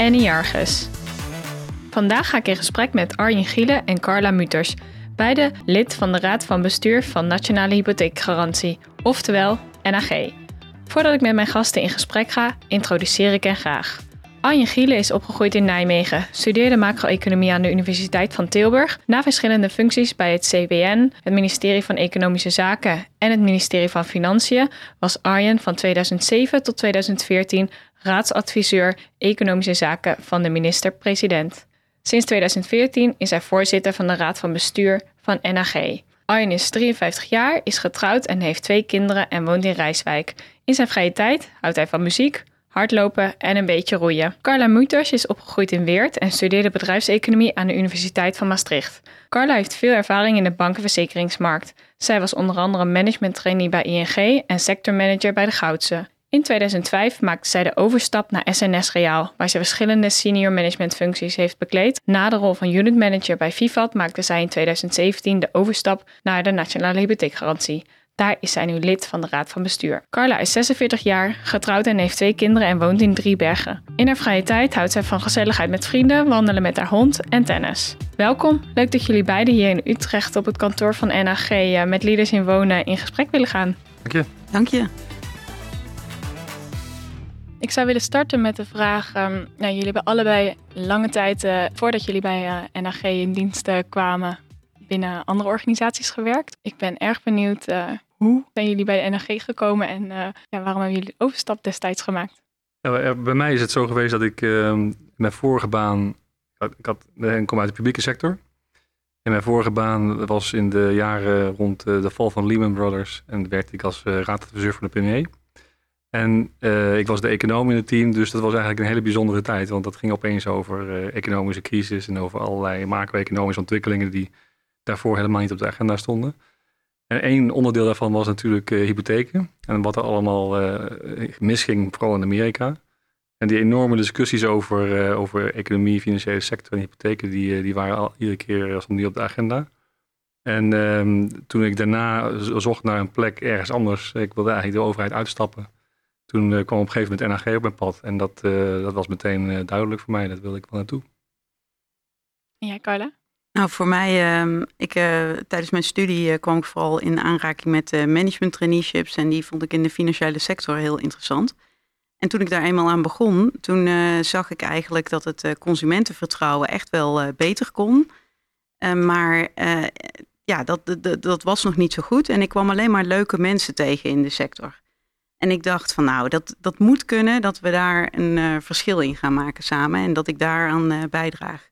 en Iargus. Vandaag ga ik in gesprek met Arjen Gielen en Carla Muters, beide lid van de Raad van Bestuur van Nationale Hypotheekgarantie, oftewel NAG. Voordat ik met mijn gasten in gesprek ga, introduceer ik hen graag. Anje Gielen is opgegroeid in Nijmegen, studeerde macro-economie aan de Universiteit van Tilburg. Na verschillende functies bij het CBN, het ministerie van Economische Zaken en het ministerie van Financiën was Arjen van 2007 tot 2014 raadsadviseur Economische Zaken van de minister-president. Sinds 2014 is hij voorzitter van de Raad van Bestuur van NAG. Arjen is 53 jaar, is getrouwd en heeft twee kinderen en woont in Rijswijk. In zijn vrije tijd houdt hij van muziek, hardlopen en een beetje roeien. Carla Mutters is opgegroeid in Weert en studeerde bedrijfseconomie aan de Universiteit van Maastricht. Carla heeft veel ervaring in de bankenverzekeringsmarkt. Zij was onder andere management trainee bij ING en sectormanager bij de Goudse. In 2005 maakte zij de overstap naar SNS Reaal, waar ze verschillende senior management functies heeft bekleed. Na de rol van unit manager bij Vivat maakte zij in 2017 de overstap naar de Nationale Hypotheekgarantie. Daar is zij nu lid van de Raad van Bestuur. Carla is 46 jaar, getrouwd en heeft twee kinderen en woont in Driebergen. In haar vrije tijd houdt zij van gezelligheid met vrienden, wandelen met haar hond en tennis. Welkom, leuk dat jullie beiden hier in Utrecht op het kantoor van NAG eh, met Leaders in Wonen in gesprek willen gaan. Dank je. Dank je. Ik zou willen starten met de vraag: um, nou, jullie hebben allebei lange tijd uh, voordat jullie bij uh, NAG in dienst uh, kwamen binnen andere organisaties gewerkt. Ik ben erg benieuwd hoe zijn jullie bij de NAG gekomen en ja, waarom hebben jullie de overstap destijds gemaakt? Ja, bij mij is het zo geweest dat ik ehm, mijn vorige baan, ik, had, ik kom uit de publieke sector. En mijn vorige baan was in de jaren rond de val van Lehman Brothers en werkte ik als raadadviseur van de premier. En uh, ik was de econoom in het team, dus dat was eigenlijk een hele bijzondere tijd. Want dat ging opeens over uh, economische crisis en over allerlei macro-economische ontwikkelingen die daarvoor helemaal niet op de agenda stonden. En één onderdeel daarvan was natuurlijk uh, hypotheken en wat er allemaal misging, vooral in Amerika. En die enorme discussies over, over economie, financiële sector en hypotheken, die, die waren al iedere keer niet op de agenda. En ehm, toen ik daarna zocht naar een plek ergens anders, ik wilde eigenlijk de overheid uitstappen toen uh, kwam op een gegeven moment NAG op mijn pad. En dat, uh, dat was meteen uh, duidelijk voor mij. Dat wilde ik wel naartoe. En jij, Carla? Nou, voor mij, uh, ik, tijdens mijn studie kwam ik vooral in aanraking met management traineeships. En die vond ik in de financiële sector heel interessant. En toen ik daar eenmaal aan begon, toen zag ik eigenlijk dat het consumentenvertrouwen echt wel beter kon. maar ja, dat, dat, dat was nog niet zo goed. En ik kwam alleen maar leuke mensen tegen in de sector. En ik dacht van nou, dat, dat moet kunnen dat we daar een uh, verschil in gaan maken samen en dat ik daaraan uh, bijdraag.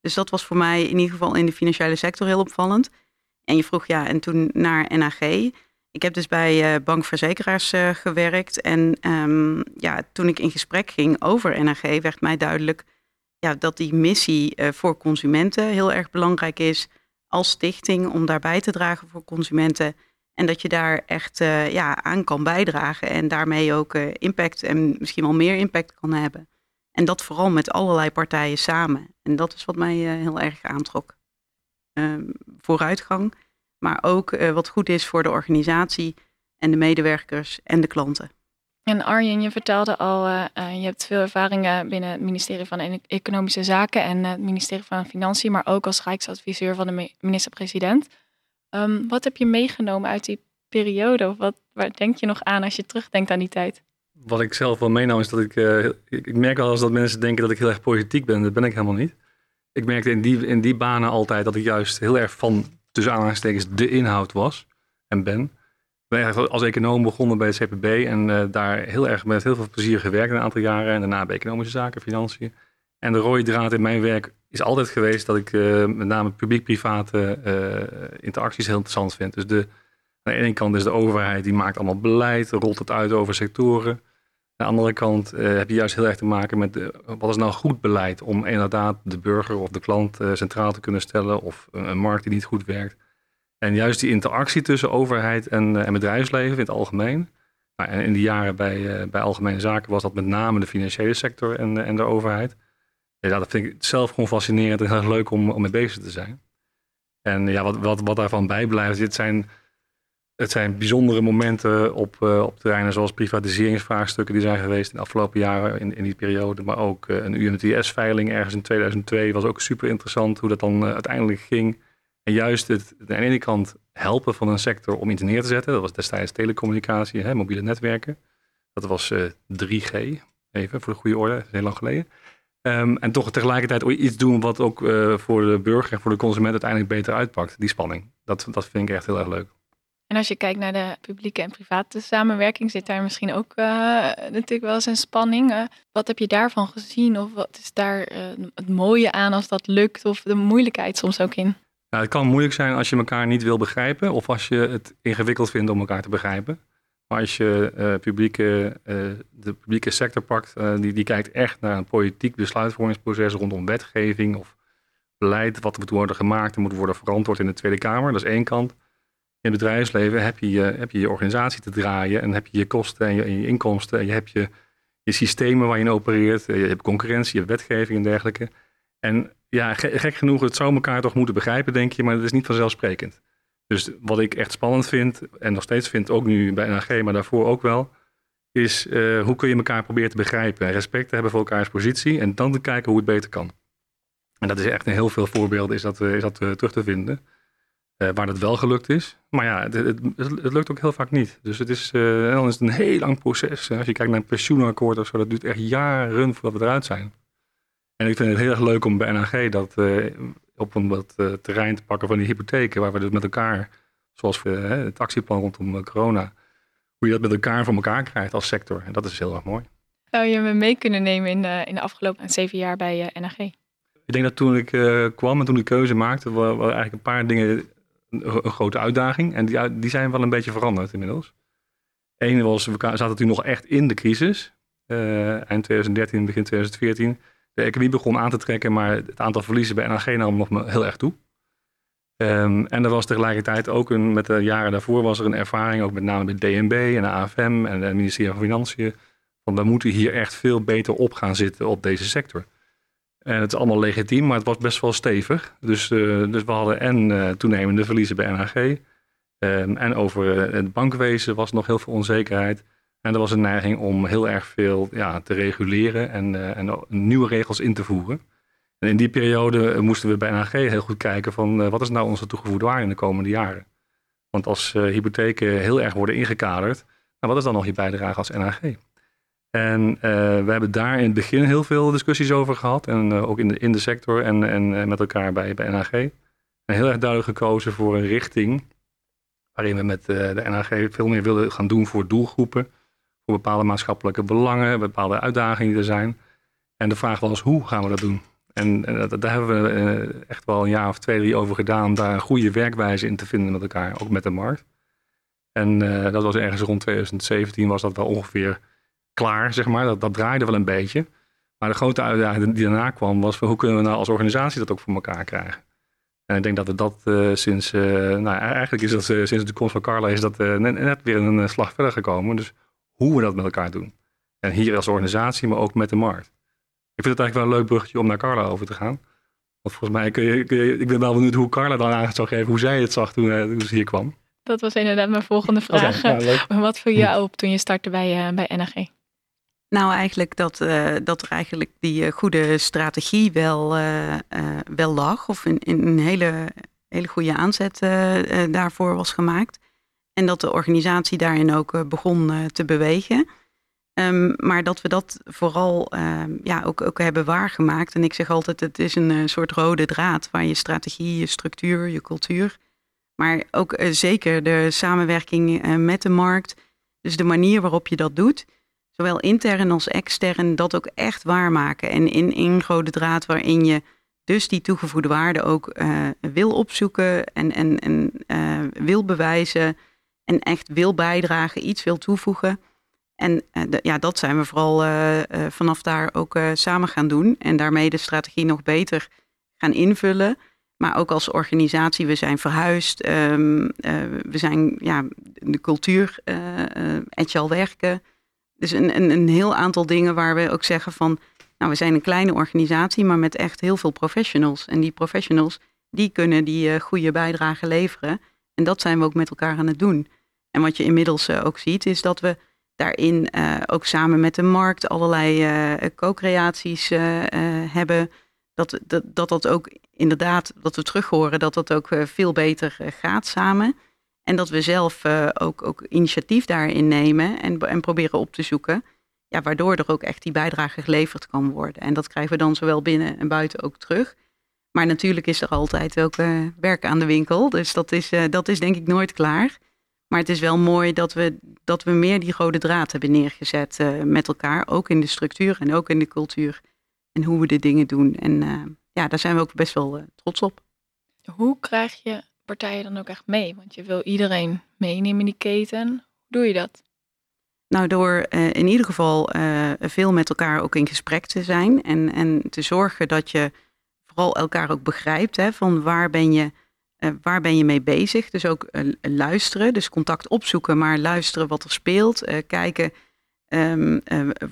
Dus dat was voor mij in ieder geval in de financiële sector heel opvallend. En je vroeg ja, en toen naar NAG. Ik heb dus bij uh, bankverzekeraars gewerkt. En um, ja, toen ik in gesprek ging over NAG, werd mij duidelijk ja, dat die missie voor consumenten heel erg belangrijk is als stichting om daarbij te dragen voor consumenten. En dat je daar echt uh, ja, aan kan bijdragen en daarmee ook uh, impact en misschien wel meer impact kan hebben. En dat vooral met allerlei partijen samen. En dat is wat mij uh, heel erg aantrok. Ehm, vooruitgang, maar ook wat goed is voor de organisatie en de medewerkers en de klanten. En Arjen, je vertelde al, je hebt veel ervaringen binnen het ministerie van Economische Zaken en het ministerie van Financiën, maar ook als Rijksadviseur van de minister-president. Um, wat heb je meegenomen uit die periode? Of wat, waar denk je nog aan als je terugdenkt aan die tijd? Wat ik zelf wel meenam is dat ik, uh, ik, merk wel eens dat mensen denken dat ik heel erg politiek ben. Dat ben ik helemaal niet. Ik merkte in die, in die banen altijd dat ik juist heel erg van, tussen aanhalingstekens, de inhoud was en ben. Ik ben eigenlijk als econoom begonnen bij het CPB en uh, daar heel erg met heel veel plezier gewerkt een aantal jaren. En daarna bij economische zaken, financiën. En de rode draad in mijn werk is altijd geweest dat ik uh, met name publiek-private uh, interacties heel interessant vind. Dus de, aan de ene kant is de overheid die maakt allemaal beleid, rolt het uit over sectoren. de andere kant heb je juist heel erg te maken met wat is nou goed beleid om inderdaad de burger of de klant centraal te kunnen stellen of een markt die niet goed werkt. En juist die interactie tussen overheid en, en bedrijfsleven in het algemeen. Nou, en in die jaren bij, bij Algemene Zaken was dat met name de financiële sector en, en de overheid. Ja, dat vind ik zelf gewoon fascinerend en heel leuk om, om mee bezig te zijn. En ja, wat, wat, wat daarvan bijblijft, dit zijn, het zijn bijzondere momenten op, uh, op terreinen zoals privatiseringsvraagstukken die zijn geweest in de afgelopen jaren in, in die periode. Maar ook uh, een UMTS-veiling ergens in 2002 was ook super interessant hoe dat dan uh, uiteindelijk ging. En juist het aan de ene kant helpen van een sector om iets neer te zetten. Dat was destijds telecommunicatie, hè, mobiele netwerken. Dat was 3G, even voor de goede orde, heel lang geleden. Um, en toch tegelijkertijd iets doen wat ook uh, voor de burger en voor de consument uiteindelijk beter uitpakt. Die spanning. Dat, dat vind ik echt heel erg leuk. En als je kijkt naar de publieke en private samenwerking, zit daar misschien ook uh, natuurlijk wel eens een spanning. Uh, wat heb je daarvan gezien? Of wat is daar het mooie aan als dat lukt? Of de moeilijkheid soms ook in? Nou, het kan moeilijk zijn als je elkaar niet wil begrijpen. Of als je het ingewikkeld vindt om elkaar te begrijpen. Als je uh, publieke, uh, de publieke sector pakt, uh, die, die kijkt echt naar een politiek besluitvormingsproces rondom wetgeving of beleid, wat moet worden gemaakt en moet worden verantwoord in de Tweede Kamer. Dat is één kant. In het bedrijfsleven heb je heb je, je organisatie te draaien en heb je je kosten en je, en je inkomsten en je hebt je, je systemen waar je in opereert. Je hebt concurrentie, je hebt wetgeving en dergelijke. En ja, gek genoeg, het zou elkaar toch moeten begrijpen, denk je, maar dat is niet vanzelfsprekend. Dus wat ik echt spannend vind, en nog steeds vind, ook nu bij NAG, maar daarvoor ook wel, is uh, hoe kun je elkaar proberen te begrijpen en respect te hebben voor elkaars positie en dan te kijken hoe het beter kan. En dat is echt in heel veel voorbeelden is dat, uh, is dat uh, terug te vinden, waar dat wel gelukt is. Maar ja, het, het, lukt ook heel vaak niet. Dus het is, dan is het een heel lang proces. Als je kijkt naar een pensioenakkoord of zo, dat duurt echt jaren voordat we eruit zijn. En ik vind het heel erg leuk om bij NAG dat op een wat uh, terrein te pakken van die hypotheken, waar we dus met elkaar, zoals we, het actieplan rondom eh, corona, hoe je dat met elkaar voor elkaar krijgt als sector. En dat is heel erg mooi. Zou je me mee kunnen nemen in de, in de afgelopen zeven jaar bij NAG? Ik denk dat toen ik kwam en toen ik keuze maakte, waren, waren eigenlijk een paar dingen een, een, grote uitdaging. En die, die zijn wel een beetje veranderd inmiddels. Eén was, we zaten toen nog echt in de crisis. eind 2013, begin 2014 de economie begon aan te trekken, maar het aantal verliezen bij NAG nam nog heel erg toe. Um, en er was tegelijkertijd ook een, met de jaren daarvoor was er een ervaring, ook met name bij DNB en de AFM en het ministerie van Financiën, van we moeten hier echt veel beter op gaan zitten op deze sector. En het is allemaal legitiem, maar het was best wel stevig. Dus, uh, dus we hadden en uh, toenemende verliezen bij. Um, ehm, en over uh, het bankwezen was nog heel veel onzekerheid. En er was een neiging om heel erg veel ja, te reguleren en, uh, en nieuwe regels in te voeren. En in die periode eh, moesten we bij NAG heel goed kijken van uh, wat is nou onze toegevoegde waarde in de komende jaren. Want als hypotheken heel erg worden ingekaderd, nou, wat is dan nog je bijdrage als NAG? En we hebben daar in het begin heel veel discussies over gehad. En ook in de, in de sector en, en met elkaar bij, bij NAG. En heel erg duidelijk gekozen voor een richting waarin we met de NAG veel meer willen gaan doen voor doelgroepen bepaalde maatschappelijke belangen, bepaalde uitdagingen die er zijn. En de vraag was, hoe gaan we dat doen? En, en daar hebben we uh, echt wel een jaar of twee, drie over gedaan om daar een goede werkwijze in te vinden met elkaar, ook met de markt. En uh, dat was ergens rond 2017 was dat wel ongeveer klaar, zeg maar. Dat, dat draaide wel een beetje. Maar de grote uitdaging die daarna kwam was hoe kunnen we nou als organisatie dat ook voor elkaar krijgen. En ik denk dat we dat sinds, nou eigenlijk is dat sinds de komst van Carla is dat net, net, weer een slag verder gekomen. Dus hoe we dat met elkaar doen. En hier als organisatie, maar ook met de markt. Ik vind het eigenlijk wel een leuk bruggetje om naar Carla over te gaan. Want volgens mij kun je, kun je ik ben wel benieuwd hoe Carla dan aan zou geven, hoe zij het zag toen, uh, toen ze hier kwam. Dat was inderdaad mijn volgende vraag. Okay, Wat viel jou op toen je startte bij, uh, bij NRG? Nou, eigenlijk dat, uh, dat er eigenlijk die goede strategie wel, wel lag. Of een, een hele, hele goede aanzet daarvoor was gemaakt. En dat de organisatie daarin ook eh, begon eh, te bewegen. Um, maar dat we dat vooral um, ja, ook, ook hebben waargemaakt. En ik zeg altijd, het is een uh, soort rode draad waar je strategie, je structuur, je cultuur. Maar ook zeker de samenwerking met de markt. Dus de manier waarop je dat doet. Zowel intern als extern, dat ook echt waarmaken. En in een rode draad waarin je dus die toegevoegde waarde ook wil opzoeken en, en, en wil bewijzen en echt wil bijdragen, iets wil toevoegen. En ja, dat zijn we vooral vanaf daar ook samen gaan doen. En daarmee de strategie nog beter gaan invullen. Maar ook als organisatie, we zijn verhuisd. Ehm, we zijn ja, de cultuur, agile werken. Dus een, een, een heel aantal dingen waar we ook zeggen van nou, we zijn een kleine organisatie, maar met echt heel veel professionals. En die professionals, die kunnen die goede bijdrage leveren. En dat zijn we ook met elkaar aan het doen. En wat je inmiddels uh, ook ziet, is dat we daarin uh, ook samen met de markt allerlei co-creaties hebben. Dat, dat, dat dat ook inderdaad, dat we terug horen, dat dat ook veel beter gaat samen. En dat we zelf ook, ook initiatief daarin nemen en, en proberen op te zoeken ja, waardoor er ook echt die bijdrage geleverd kan worden. En dat krijgen we dan zowel binnen en buiten ook terug. Maar natuurlijk is er altijd ook uh, werk aan de winkel. Dus dat is, uh, dat is denk ik nooit klaar. Maar het is wel mooi dat we, dat we meer die rode draad hebben neergezet uh, met elkaar. Ook in de structuur en ook in de cultuur. En hoe we de dingen doen. En ja, daar zijn we ook best wel trots op. Hoe krijg je partijen dan ook echt mee? Want je wil iedereen meenemen in die keten. Hoe doe je dat? Nou, door in ieder geval veel met elkaar ook in gesprek te zijn en, en te zorgen dat je vooral elkaar ook begrijpt hè, van waar ben je, uh, waar ben je mee bezig. Dus ook luisteren, dus contact opzoeken, maar luisteren wat er speelt. kijken um,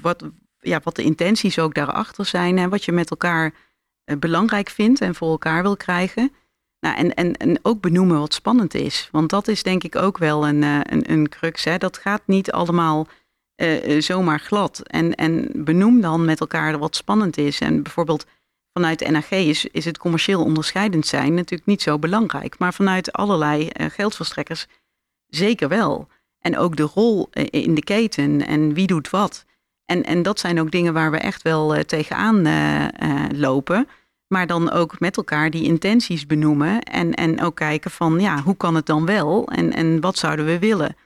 wat, ja, wat de intenties ook daarachter zijn en wat je met elkaar belangrijk vindt en voor elkaar wil krijgen. Nou, en, en, en ook benoemen wat spannend is. Want dat is denk ik ook wel een, een, een crux. Hè. Dat gaat niet allemaal zomaar glad. En, en benoem dan met elkaar wat spannend is. En bijvoorbeeld vanuit NAG is, is het commercieel onderscheidend zijn natuurlijk niet zo belangrijk. Maar vanuit allerlei uh, geldverstrekkers zeker wel. En ook de rol in de keten en wie doet wat. En, en dat zijn ook dingen waar we echt wel tegenaan lopen. Maar dan ook met elkaar die intenties benoemen. En, en ook kijken van ja, hoe kan het dan wel? En, en wat zouden we willen?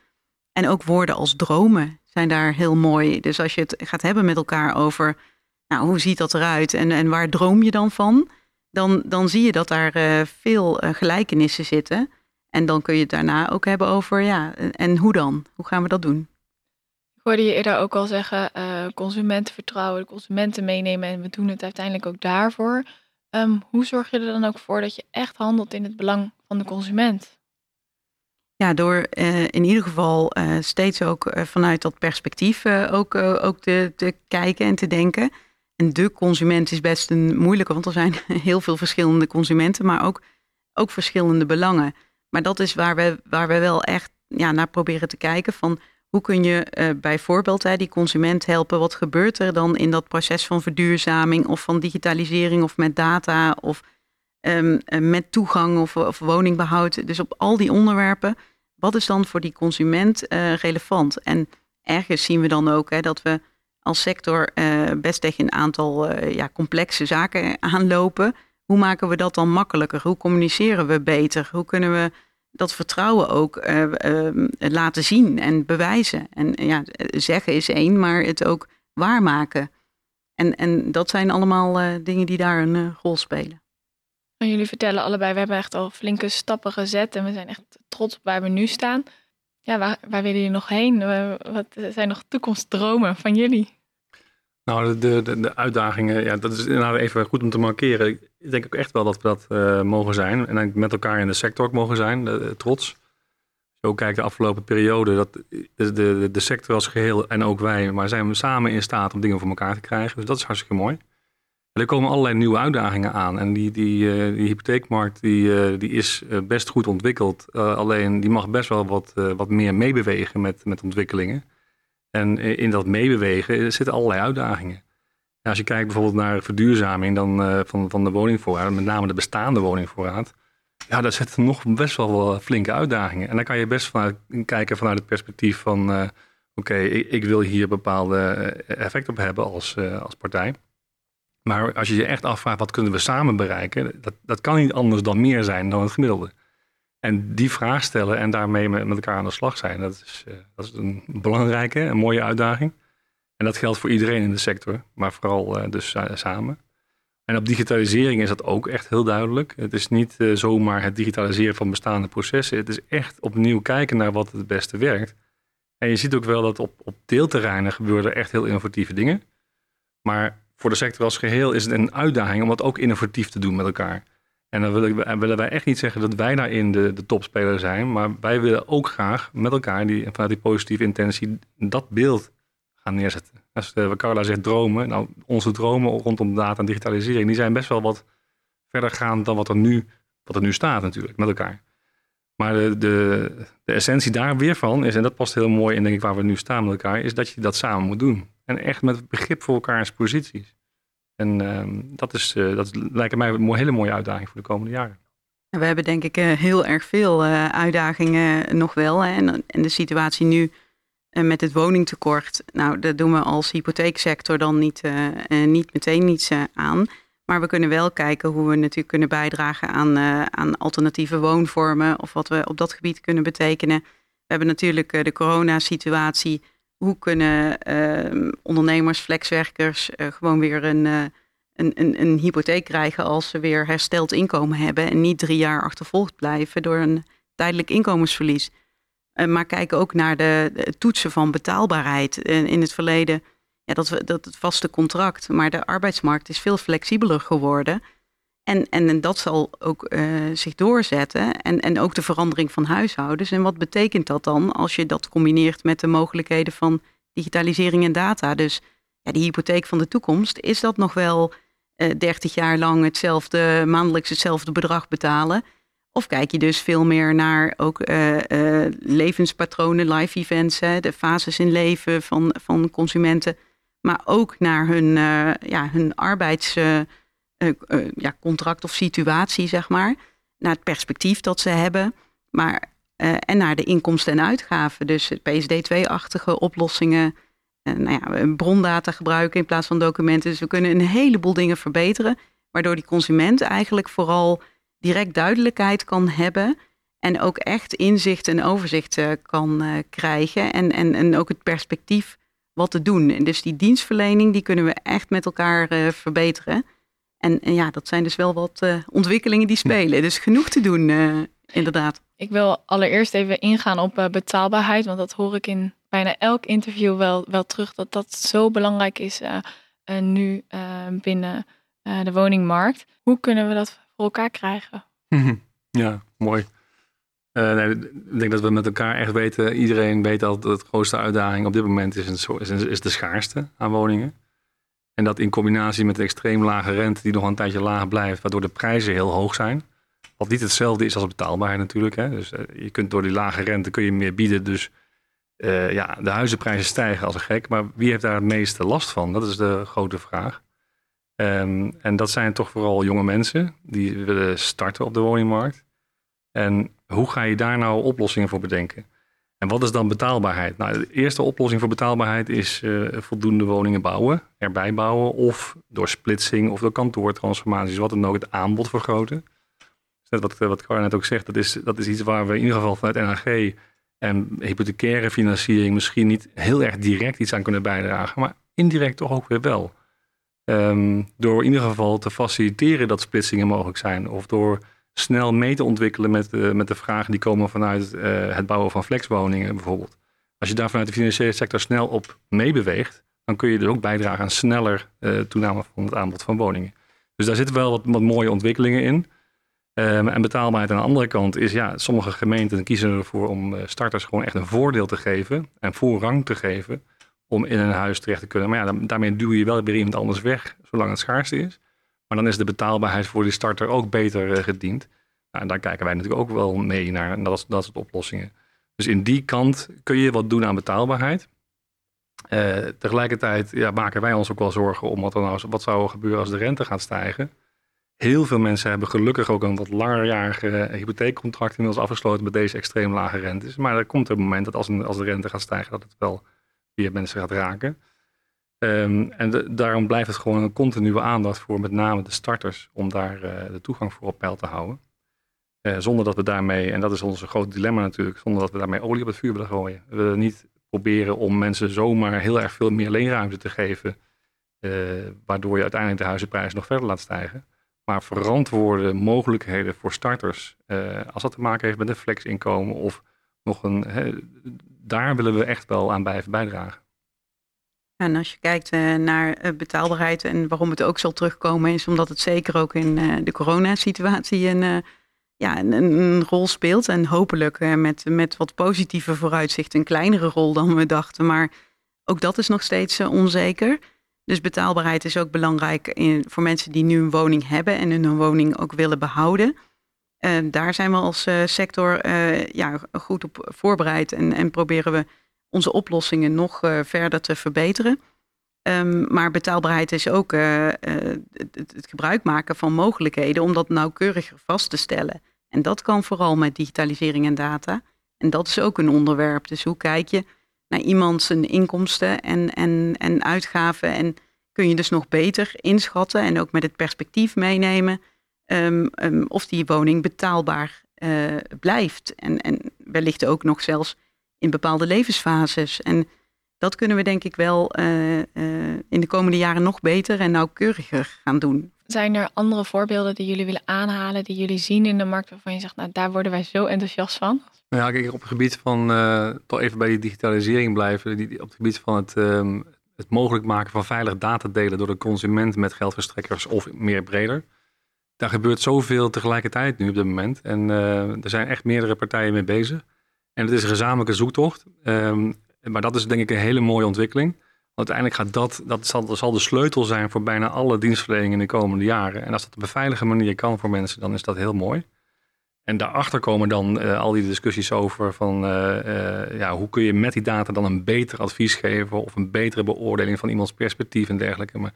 En ook woorden als dromen zijn daar heel mooi. Dus als je het gaat hebben met elkaar over nou, hoe ziet dat eruit en, en waar droom je dan van? Dan, dan zie je dat daar uh, veel uh, gelijkenissen zitten. En dan kun je het daarna ook hebben over ja, en hoe dan? Hoe gaan we dat doen? Ik hoorde je eerder ook al zeggen, uh, consumenten vertrouwen, de consumenten meenemen en we doen het uiteindelijk ook daarvoor. Um, hoe zorg je er dan ook voor dat je echt handelt in het belang van de consument? Ja, door uh, in ieder geval uh, steeds ook uh, vanuit dat perspectief ook, ook te, te kijken en te denken. En de consument is best een moeilijke, want er zijn heel veel verschillende consumenten, maar ook, ook verschillende belangen. Maar dat is waar we, waar we wel echt ja, naar proberen te kijken van hoe kun je uh, bijvoorbeeld die consument helpen? Wat gebeurt er dan in dat proces van verduurzaming of van digitalisering of met data of um, met toegang of, of, woningbehoud? Dus op al die onderwerpen, wat is dan voor die consument uh, relevant? En ergens zien we dan ook dat we als sector uh, best tegen een aantal ja, complexe zaken aanlopen. Hoe maken we dat dan makkelijker? Hoe communiceren we beter? Hoe kunnen we dat vertrouwen ook uh, laten zien en bewijzen. En ja, zeggen is één, maar het ook waarmaken. En, en dat zijn allemaal dingen die daar een rol spelen. En jullie vertellen allebei, we hebben echt al flinke stappen gezet en we zijn echt trots op waar we nu staan. Ja, waar, waar willen jullie nog heen? Wat zijn nog toekomstdromen van jullie? Nou, de, de, de uitdagingen, ja, dat is inderdaad even goed om te markeren. Ik denk ook echt wel dat we dat uh, mogen zijn. En met elkaar in de sector ook mogen zijn, trots. Ook kijkt de afgelopen periode, dat de, de, sector als geheel en ook wij, maar zijn we samen in staat om dingen voor elkaar te krijgen. Dus dat is hartstikke mooi. Er komen allerlei nieuwe uitdagingen aan. En die, die, uh, die hypotheekmarkt die, uh, die is best goed ontwikkeld. alleen die mag best wel wat, wat meer meebewegen met, met ontwikkelingen. En in dat meebewegen zitten allerlei uitdagingen. als je kijkt bijvoorbeeld naar verduurzaming dan, uh, van, van de woningvoorraad, met name de bestaande woningvoorraad, ja, daar zitten nog best wel, flinke uitdagingen. En dan kan je best vanuit, kijken vanuit het perspectief van, uh, oké, ik, wil hier bepaalde eh, effect op hebben als, als partij. Maar als je je echt afvraagt, wat kunnen we samen bereiken, dat, dat kan niet anders dan meer zijn dan het gemiddelde. En die vraag stellen en daarmee met, elkaar aan de slag zijn, dat is, uh, dat is een belangrijke, een mooie uitdaging. En dat geldt voor iedereen in de sector, maar vooral uh, dus samen. En op digitalisering is dat ook echt heel duidelijk. Het is niet zomaar het digitaliseren van bestaande processen. Het is echt opnieuw kijken naar wat het beste werkt. En je ziet ook wel dat op, op deelterreinen gebeuren echt heel innovatieve dingen. Maar voor de sector als geheel is het een uitdaging om dat ook innovatief te doen met elkaar. En dan willen, willen wij echt niet zeggen dat wij daarin de, de topspeler zijn. Maar wij willen ook graag met elkaar die, vanuit die positieve intentie dat beeld gaan neerzetten. Als uh, Carla zegt dromen, nou onze dromen rondom data en digitalisering, die zijn best wel wat verder gaan dan wat er nu, wat er nu staat natuurlijk, met elkaar. Maar de, de, de essentie daar weer van is, en dat past heel mooi in denk ik waar we nu staan met elkaar, is dat je dat samen moet doen. En echt met begrip voor elkaars posities. En uh, dat, is, uh, dat lijkt mij een hele mooie uitdaging voor de komende jaren. We hebben denk ik uh, heel erg veel uh, uitdagingen nog wel. En, de situatie nu met het woningtekort, nou, daar doen we als hypotheeksector dan niet, niet meteen niets aan. Maar we kunnen wel kijken hoe we natuurlijk kunnen bijdragen aan, aan alternatieve woonvormen of wat we op dat gebied kunnen betekenen. We hebben natuurlijk de coronasituatie hoe kunnen uh, ondernemers, flexwerkers uh, gewoon weer een, uh, een, een, een, hypotheek krijgen als ze weer hersteld inkomen hebben en niet drie jaar achtervolgd blijven door een tijdelijk inkomensverlies. maar kijken ook naar de, toetsen van betaalbaarheid. in het verleden, ja, dat, dat het vaste contract, maar de arbeidsmarkt is veel flexibeler geworden. En, en, dat zal ook uh, zich doorzetten. En, en ook de verandering van huishoudens. En wat betekent dat dan als je dat combineert met de mogelijkheden van digitalisering en data? Dus ja, die hypotheek van de toekomst, is dat nog wel uh, eh, 30 jaar lang hetzelfde, maandelijks hetzelfde bedrag betalen? Of kijk je dus veel meer naar ook uh, levenspatronen, live events, hè, de fases in leven van, van consumenten, maar ook naar hun, ja, hun arbeids ja, contract of situatie, zeg maar. Naar het perspectief dat ze hebben. Maar, uh, en naar de inkomsten en uitgaven. Dus PSD2-achtige oplossingen. nou ja, brondata gebruiken in plaats van documenten. Dus we kunnen een heleboel dingen verbeteren. Waardoor die consument eigenlijk vooral direct duidelijkheid kan hebben. En ook echt inzicht en overzicht kan krijgen. En, en, en ook het perspectief wat te doen. En dus die dienstverlening, die kunnen we echt met elkaar verbeteren. En, en, ja, dat zijn dus wel wat uh, ontwikkelingen die spelen. Dus genoeg te doen, uh, inderdaad. Ik wil allereerst even ingaan op uh, betaalbaarheid, want dat hoor ik in bijna elk interview wel, wel terug, dat dat zo belangrijk is nu binnen de woningmarkt. Hoe kunnen we dat voor elkaar krijgen? Ja, mooi. nee, ik denk dat we met elkaar echt weten, iedereen weet dat de grootste uitdaging op dit moment is, een, is, is de schaarste aan woningen. En dat in combinatie met de extreem lage rente, die nog een tijdje laag blijft, waardoor de prijzen heel hoog zijn. Wat niet hetzelfde is als betaalbaarheid natuurlijk. Hè. Dus uh, je kunt door die lage rente kun je meer bieden. Dus uh, ja, de huizenprijzen stijgen als een gek. Maar wie heeft daar het meeste last van? Dat is de grote vraag. Um, en dat zijn toch vooral jonge mensen die willen starten op de woningmarkt. En hoe ga je daar nou oplossingen voor bedenken? En wat is dan betaalbaarheid? Nou, de eerste oplossing voor betaalbaarheid is uh, voldoende woningen bouwen, erbij bouwen, of door splitsing of door kantoortransformaties, wat dan ook, het aanbod vergroten. Dus wat, wat Carla net ook zegt, dat is, dat is iets waar we in ieder geval vanuit NHG en hypothecaire financiering misschien niet heel erg direct iets aan kunnen bijdragen, maar indirect toch ook weer wel. Um, door in ieder geval te faciliteren dat splitsingen mogelijk zijn, of door snel mee te ontwikkelen met, de, met de vragen die komen vanuit uh, het bouwen van flexwoningen bijvoorbeeld. Als je daar vanuit de financiële sector snel op meebeweegt, dan kun je dus ook bijdragen aan sneller uh, toename van het aanbod van woningen. Dus daar zitten wel wat, mooie ontwikkelingen in. Um, en betaalbaarheid aan de andere kant is, ja, sommige gemeenten kiezen ervoor om uh, starters gewoon echt een voordeel te geven en voorrang te geven om in een huis terecht te kunnen. Maar ja, daarmee duw je wel weer iemand anders weg, zolang het schaarste is. Maar dan is de betaalbaarheid voor die starter ook beter uh, gediend. Nou, en daar kijken wij natuurlijk ook wel mee naar. En dat, dat soort oplossingen. Dus in die kant kun je wat doen aan betaalbaarheid. Uh, tegelijkertijd ja, maken wij ons ook wel zorgen om wat er nou wat zou gebeuren als de rente gaat stijgen. Heel veel mensen hebben gelukkig ook een wat langerjarige hypotheekcontract inmiddels afgesloten met deze extreem lage rentes. Maar er komt een moment dat als, als de rente gaat stijgen, dat het wel via mensen gaat raken. Um, en daarom blijft het gewoon een continue aandacht voor met name de starters om daar uh, de toegang voor op peil te houden. Uh, zonder dat we daarmee, en dat is ons groot dilemma natuurlijk, zonder dat we daarmee olie op het vuur willen gooien. We willen niet proberen om mensen zomaar heel erg veel meer leenruimte te geven, uh, waardoor je uiteindelijk de huizenprijs nog verder laat stijgen. Maar verantwoorde mogelijkheden voor starters, als dat te maken heeft met een flexinkomen of nog een, daar willen we echt wel aan blijven bijdragen. En als je kijkt uh, naar uh, betaalbaarheid en waarom het ook zal terugkomen, is omdat het zeker ook in uh, de coronasituatie een, ja, een, rol speelt. En hopelijk met, met wat positieve vooruitzicht een kleinere rol dan we dachten. Maar ook dat is nog steeds onzeker. Dus betaalbaarheid is ook belangrijk in, voor mensen die nu een woning hebben en hun woning ook willen behouden. daar zijn we als sector ja, goed op voorbereid en, en proberen we onze oplossingen nog uh, verder te verbeteren. Um, maar betaalbaarheid is ook uh, uh, het, het, gebruik maken van mogelijkheden om dat nauwkeuriger vast te stellen. En dat kan vooral met digitalisering en data. En dat is ook een onderwerp. Dus hoe kijk je naar iemand zijn inkomsten en, en, en uitgaven? En kun je dus nog beter inschatten en ook met het perspectief meenemen um, um, of die woning betaalbaar blijft. En, en wellicht ook nog zelfs in bepaalde levensfases. En dat kunnen we denk ik wel uh, uh, in de komende jaren nog beter en nauwkeuriger gaan doen. Zijn er andere voorbeelden die jullie willen aanhalen, die jullie zien in de markt waarvan je zegt, nou daar worden wij zo enthousiast van? Nou ja, kijk, op het gebied van, uh, toch even bij die digitalisering blijven, die, op het gebied van het, um, het mogelijk maken van veilig data delen door de consument met geldverstrekkers of meer breder. Daar gebeurt zoveel tegelijkertijd nu op dit moment. En er zijn echt meerdere partijen mee bezig. En het is een gezamenlijke zoektocht. Um, maar dat is denk ik een hele mooie ontwikkeling. Want uiteindelijk gaat dat, dat zal, dat zal de sleutel zijn voor bijna alle dienstverlening in de komende jaren. En als dat op een veilige manier kan voor mensen, dan is dat heel mooi. En daarachter komen dan uh, al die discussies over van uh, uh, ja, hoe kun je met die data dan een beter advies geven of een betere beoordeling van iemands perspectief en dergelijke. Maar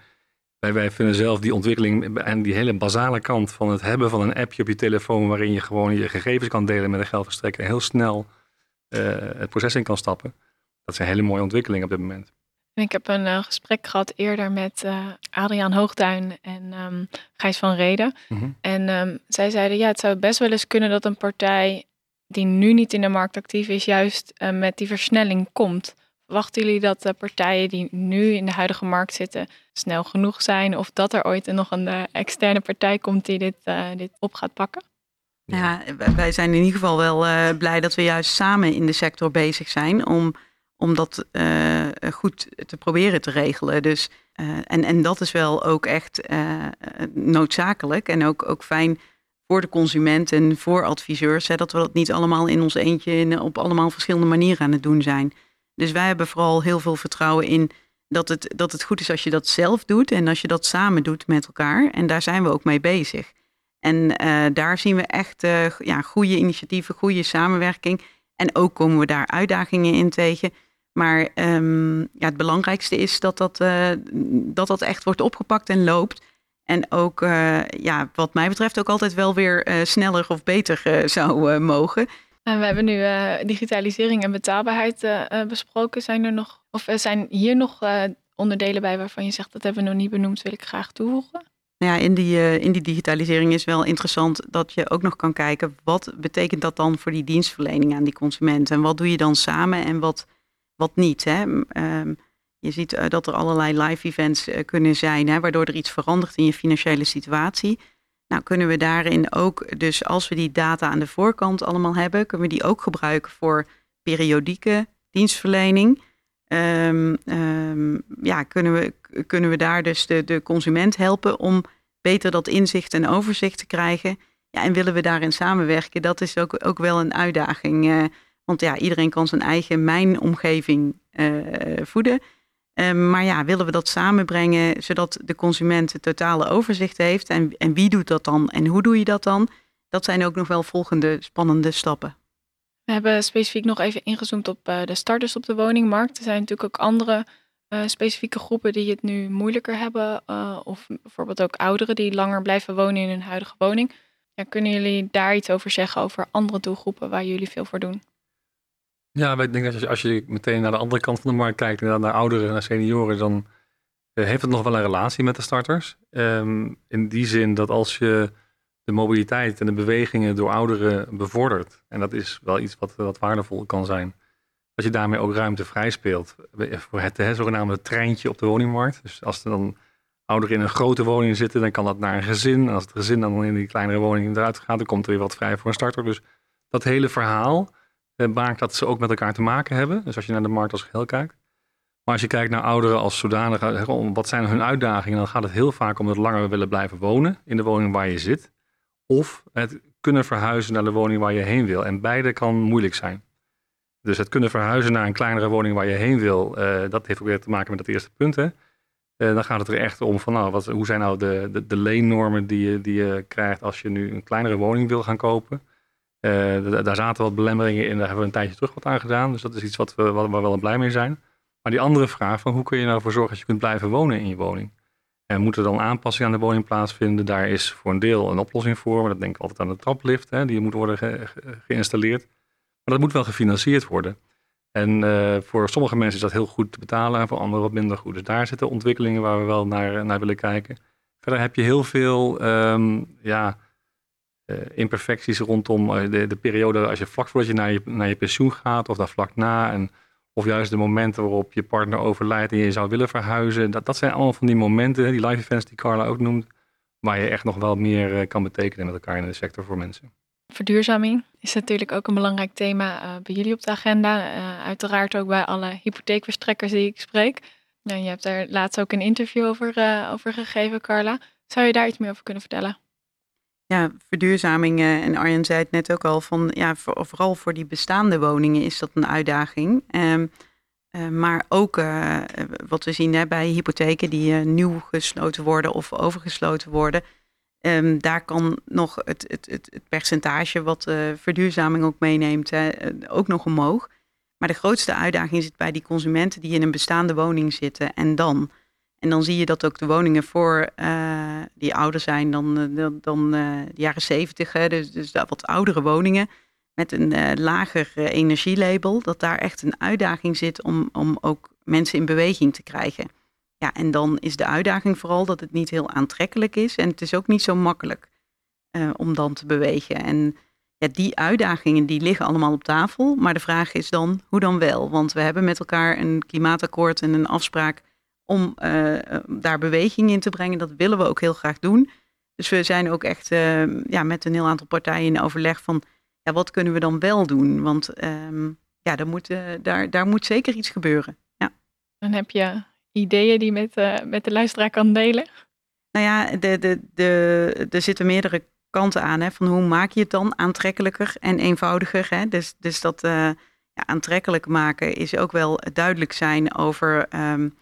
wij, wij vinden zelf die ontwikkeling en die hele basale kant van het hebben van een appje op je telefoon waarin je gewoon je gegevens kan delen met een geldverstrekker heel snel het proces in kan stappen. Dat is een hele mooie ontwikkeling op dit moment. Ik heb een uh, gesprek gehad eerder met uh, Adriaan Hoogduin en um, Gijs van Reden. Mm -hmm. En um, zij zeiden, ja, het zou best wel eens kunnen dat een partij die nu niet in de markt actief is, juist uh, met die versnelling komt. Verwachten jullie dat de partijen die nu in de huidige markt zitten snel genoeg zijn? Of dat er ooit nog een externe partij komt die dit, dit op gaat pakken? Ja, wij zijn in ieder geval wel uh, blij dat we juist samen in de sector bezig zijn om, om dat uh, goed te proberen te regelen. Dus, uh, en, en dat is wel ook echt noodzakelijk en ook, ook fijn voor de consument en voor adviseurs, hè, dat we dat niet allemaal in ons eentje op allemaal verschillende manieren aan het doen zijn. Dus wij hebben vooral heel veel vertrouwen in dat het, dat het goed is als je dat zelf doet en als je dat samen doet met elkaar. En daar zijn we ook mee bezig. En uh, daar zien we echt uh, ja, goede initiatieven, goede samenwerking. En ook komen we daar uitdagingen in tegen. Maar um, ja, het belangrijkste is dat dat, uh, dat dat echt wordt opgepakt en loopt. En ook, ja, wat mij betreft, ook altijd wel weer sneller of beter zou mogen. En we hebben nu digitalisering en betaalbaarheid besproken. Zijn er nog, of zijn hier nog onderdelen bij waarvan je zegt dat hebben we nog niet benoemd, wil ik graag toevoegen? Nou ja, in die, uh, in die digitalisering is wel interessant dat je ook nog kan kijken wat betekent dat dan voor die dienstverlening aan die consument en wat doe je dan samen en wat, wat niet. Hè? Um, je ziet uh, dat er allerlei live events uh, kunnen zijn, hè, waardoor er iets verandert in je financiële situatie. Nou, kunnen we daarin ook, dus als we die data aan de voorkant allemaal hebben, kunnen we die ook gebruiken voor periodieke dienstverlening. Um, um, ja, kunnen we, kunnen we daar dus de, de consument helpen om beter dat inzicht en overzicht te krijgen. Ja, en willen we daarin samenwerken? Dat is ook, ook wel een uitdaging. Uh, want ja, iedereen kan zijn eigen mijnomgeving uh, voeden. Uh, maar ja, willen we dat samenbrengen zodat de consument het totale overzicht heeft? En, en wie doet dat dan en hoe doe je dat dan? Dat zijn ook nog wel volgende spannende stappen. We hebben specifiek nog even ingezoomd op uh, de starters op de woningmarkt. Er zijn natuurlijk ook andere uh, specifieke groepen die het nu moeilijker hebben. Uh, of bijvoorbeeld ook ouderen die langer blijven wonen in hun huidige woning. Ja, kunnen jullie daar iets over zeggen over andere doelgroepen waar jullie veel voor doen? Ja, ik denk dat als je, als je meteen naar de andere kant van de markt kijkt, naar, ouderen, naar senioren, dan heeft het nog wel een relatie met de starters. Um, in die zin dat als je de mobiliteit en de bewegingen door ouderen bevordert. En dat is wel iets wat, wat waardevol kan zijn. Dat je daarmee ook ruimte vrij speelt voor het, het zogenaamde treintje op de woningmarkt. Dus als er dan ouderen in een grote woning zitten, dan kan dat naar een gezin. En als het gezin dan in die kleinere woning eruit gaat, dan komt er weer wat vrij voor een starter. Dus dat hele verhaal maakt dat ze ook met elkaar te maken hebben. Dus als je naar de markt als geheel kijkt. Maar als je kijkt naar ouderen als zodanig, wat zijn hun uitdagingen, dan gaat het heel vaak om het langer willen blijven wonen in de woning waar je zit. Of het kunnen verhuizen naar de woning waar je heen wil. En beide kan moeilijk zijn. Dus het kunnen verhuizen naar een kleinere woning waar je heen wil, uh, dat heeft ook weer te maken met dat eerste punt. Hè? Uh, dan gaat het er echt om van, nou, wat, hoe zijn nou de, de, de leennormen die je, die je krijgt als je nu een kleinere woning wil gaan kopen. Uh, daar zaten wat belemmeringen in, daar hebben we een tijdje terug wat aan gedaan. Dus dat is iets wat we, waar we wel blij mee zijn. Maar die andere vraag van hoe kun je nou ervoor zorgen dat je kunt blijven wonen in je woning? En moet er dan aanpassingen aan de woning plaatsvinden? Daar is voor een deel een oplossing voor. Maar dat denk ik altijd aan de traplift, hè, die moet worden geïnstalleerd. Maar dat moet wel gefinancierd worden. En uh, voor sommige mensen is dat heel goed te betalen en voor anderen wat minder goed. Dus daar zitten ontwikkelingen waar we wel naar, naar willen kijken. Verder heb je heel veel um, ja, uh, imperfecties rondom eh, de, de periode als je vlak voordat je naar, je naar je pensioen gaat of daar vlak na. En, of juist de momenten waarop je partner overlijdt en je zou willen verhuizen. Dat, dat zijn allemaal van die momenten, die live events die Carla ook noemt, waar je echt nog wel meer kan betekenen met elkaar in de sector voor mensen. Verduurzaming is natuurlijk ook een belangrijk thema uh, bij jullie op de agenda. Uh, uiteraard ook bij alle hypotheekverstrekkers die ik spreek. Nou, je hebt daar laatst ook een interview over, uh, over gegeven, Carla. Zou je daar iets meer over kunnen vertellen? Ja, verduurzaming, en Arjen zei het net ook al, van, ja, voor, vooral voor die bestaande woningen is dat een uitdaging. Um, maar ook wat we zien hè, bij hypotheken die nieuw gesloten worden of overgesloten worden Um, daar kan nog het, het, het, percentage wat verduurzaming ook meeneemt, hè, eh, ook nog omhoog. Maar de grootste uitdaging zit bij die consumenten die in een bestaande woning zitten. En dan? En dan zie je dat ook de woningen voor uh, die ouder zijn dan, dan, dan de jaren zeventig, dus, dus wat oudere woningen met een lager energielabel, dat daar echt een uitdaging zit om, om ook mensen in beweging te krijgen. Ja, en dan is de uitdaging vooral dat het niet heel aantrekkelijk is. En het is ook niet zo makkelijk uh, om dan te bewegen. En ja, die uitdagingen die liggen allemaal op tafel. Maar de vraag is dan, hoe dan wel? Want we hebben met elkaar een klimaatakkoord en een afspraak om uh, daar beweging in te brengen. Dat willen we ook heel graag doen. Dus we zijn ook echt uh, ja, met een heel aantal partijen in overleg van... Ja, wat kunnen we dan wel doen? Want um, ja, daar moet, daar, daar moet zeker iets gebeuren. Ja. Dan heb je ideeën die met, uh, met de luisteraar kan delen? Nou ja, de, de, de, er zitten meerdere kanten aan. Hè, van hoe maak je het dan aantrekkelijker en eenvoudiger? Hè? Dus, dus dat ja, aantrekkelijk maken is ook wel duidelijk zijn over um,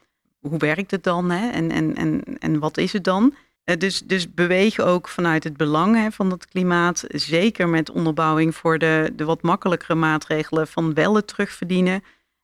hoe werkt het dan hè? En, en, en, en wat is het dan? Uh, dus, dus bewegen ook vanuit het belang hè, van het klimaat. Zeker met onderbouwing voor de, de wat makkelijkere maatregelen van wel het terugverdienen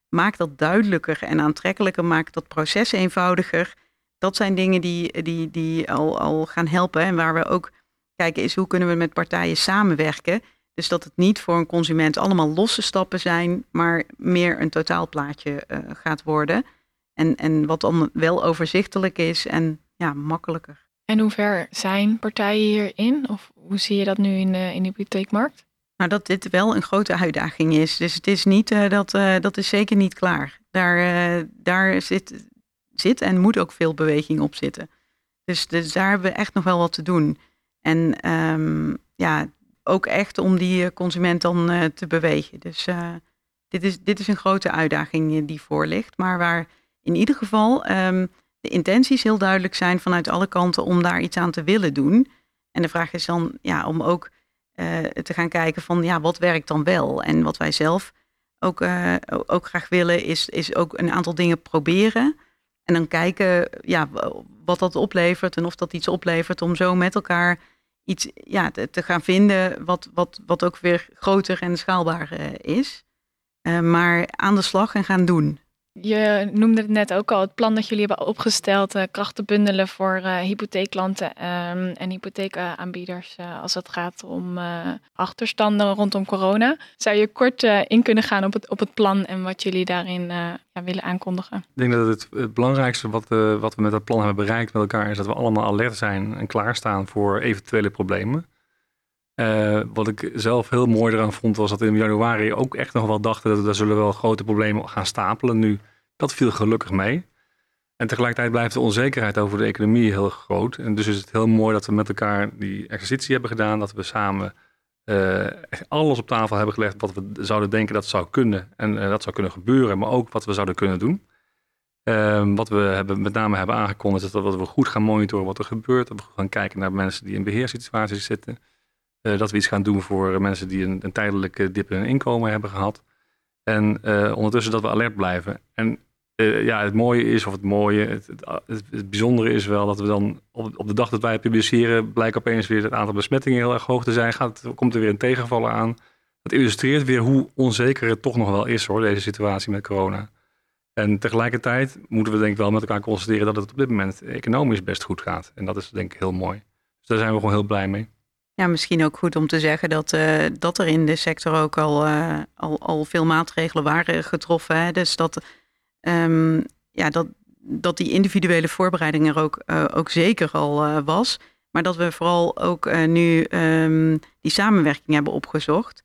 maak dat duidelijker en aantrekkelijker, maak dat proces eenvoudiger. Dat zijn dingen die, die, die al, al gaan helpen. En waar we ook kijken is hoe kunnen we met partijen samenwerken. Dus dat het niet voor een consument allemaal losse stappen zijn, maar meer een totaalplaatje uh, gaat worden. En, en wat dan wel overzichtelijk is en ja, makkelijker. En hoe ver zijn partijen hierin? Of hoe zie je dat nu in de, in de hypotheekmarkt? Nou, dat dit wel een grote uitdaging is. Dus het is niet, uh, dat, uh, dat is zeker niet klaar. Daar, uh, daar zit, zit en moet ook veel beweging op zitten. Dus, dus daar hebben we echt nog wel wat te doen. En um, ja, ook echt om die consument dan te bewegen. Dus dit, is, dit is een grote uitdaging die voor ligt. Maar waar in ieder geval um, de intenties heel duidelijk zijn vanuit alle kanten om daar iets aan te willen doen. En de vraag is dan ja, om ook uh, te gaan kijken van ja, wat werkt dan wel? En wat wij zelf ook, uh, ook graag willen, is, is ook een aantal dingen proberen. En dan kijken ja, wat dat oplevert en of dat iets oplevert om zo met elkaar iets ja, te, gaan vinden wat, wat, wat ook weer groter en schaalbaar uh, is. maar aan de slag en gaan doen. Je noemde het net ook al, het plan dat jullie hebben opgesteld, uh, krachten bundelen voor uh, hypotheekklanten um, en hypotheekaanbieders uh, als het gaat om achterstanden rondom corona. Zou je kort in kunnen gaan op het, op het plan en wat jullie daarin ja, willen aankondigen? Ik denk dat het, het belangrijkste wat, wat we met dat plan hebben bereikt met elkaar is dat we allemaal alert zijn en klaarstaan voor eventuele problemen. Wat ik zelf heel mooi eraan vond, was dat in januari ook echt nog wel dachten dat er zullen wel grote problemen gaan stapelen nu. Dat viel gelukkig mee. En tegelijkertijd blijft de onzekerheid over de economie heel groot. En dus is het heel mooi dat we met elkaar die exercitie hebben gedaan. Dat we samen echt alles op tafel hebben gelegd wat we zouden denken dat zou kunnen en dat zou kunnen gebeuren, maar ook wat we zouden kunnen doen. Ehm, wat we hebben, met name hebben aangekondigd is dat we goed gaan monitoren wat er gebeurt. Dat we gaan kijken naar mensen die in beheerssituaties zitten. Uh, dat we iets gaan doen voor mensen die een, een tijdelijke dip in inkomen hebben gehad. En uh, ondertussen dat we alert blijven. En uh, ja, het mooie is, of het mooie, het, het, het, bijzondere is wel dat we dan op, op, de dag dat wij publiceren, blijkt opeens weer het aantal besmettingen heel erg hoog te zijn. Gaat, komt er weer een tegenvaller aan. Dat illustreert weer hoe onzeker het toch nog wel is hoor, deze situatie met corona. En tegelijkertijd moeten we denk ik wel met elkaar constateren dat het op dit moment economisch best goed gaat. En dat is denk ik heel mooi. Dus daar zijn we gewoon heel blij mee. Ja, misschien ook goed om te zeggen dat, uh, dat er in de sector ook al, uh, al, al veel maatregelen waren getroffen. Hè? Dus dat, um, ja, dat, dat die individuele voorbereiding er ook, uh, ook zeker al was. Maar dat we vooral ook nu um, die samenwerking hebben opgezocht.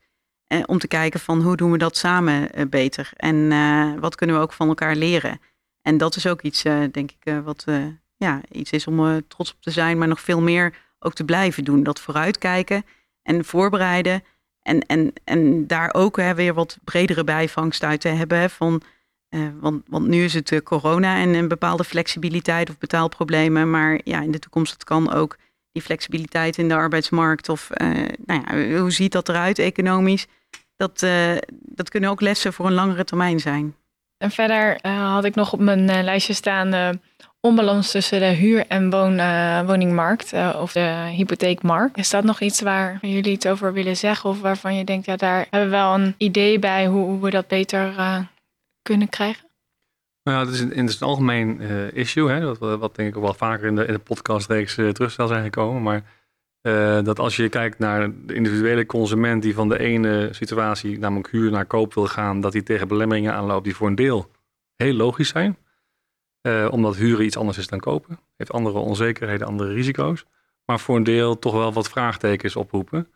Eh, om te kijken van hoe doen we dat samen eh, beter en eh, wat kunnen we ook van elkaar leren. En dat is ook iets, denk ik, wat ja, iets is om trots op te zijn, maar nog veel meer ook te blijven doen. Dat vooruitkijken en voorbereiden. En, en, en daar ook hè, weer wat bredere bijvangst uit te hebben. van, want, want nu is het corona en een bepaalde flexibiliteit of betaalproblemen. Maar ja, in de toekomst het kan ook die flexibiliteit in de arbeidsmarkt. Of nou ja, hoe ziet dat eruit economisch? dat, dat kunnen ook lessen voor een langere termijn zijn. En verder had ik nog op mijn lijstje staan onbalans tussen de huur- en woon, woningmarkt of de hypotheekmarkt. Is dat nog iets waar jullie iets over willen zeggen of waarvan je denkt, ja, daar hebben we wel een idee bij hoe, hoe we dat beter kunnen krijgen? Nou ja, het is een, het is een algemeen issue, hè, wat, wat denk ik ook wel vaker in de, in de podcastreeks terug zal zijn gekomen. Maar dat als je kijkt naar de individuele consument die van de ene situatie, namelijk huur naar koop wil gaan, dat die tegen belemmeringen aanloopt die voor een deel heel logisch zijn. Uh, omdat huren iets anders is dan kopen. Heeft andere onzekerheden, andere risico's. Maar voor een deel toch wel wat vraagtekens oproepen.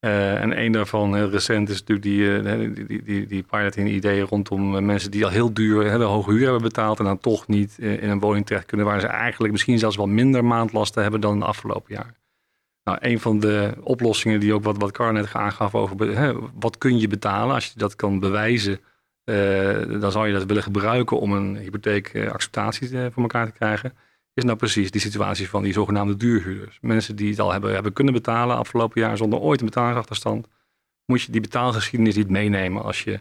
Uh, en een daarvan, heel recent, is natuurlijk die, die, die, die, die pilot in ideeën rondom mensen die al heel duur, hele hoge huur hebben betaald. En dan toch niet in een woning terecht kunnen waar ze eigenlijk misschien zelfs wel minder maandlasten hebben dan de afgelopen jaar. Nou, een van de oplossingen die ook wat, wat Car net aangaf over hè, wat kun je betalen, als je dat kan bewijzen, uh, dan zou je dat willen gebruiken om een hypotheekacceptatie uh, voor elkaar te krijgen. Is nou precies die situatie van die zogenaamde duurhuurders. Mensen die het al hebben, hebben kunnen betalen afgelopen jaar zonder ooit een betalingsachterstand. Moet je die betaalgeschiedenis niet meenemen als je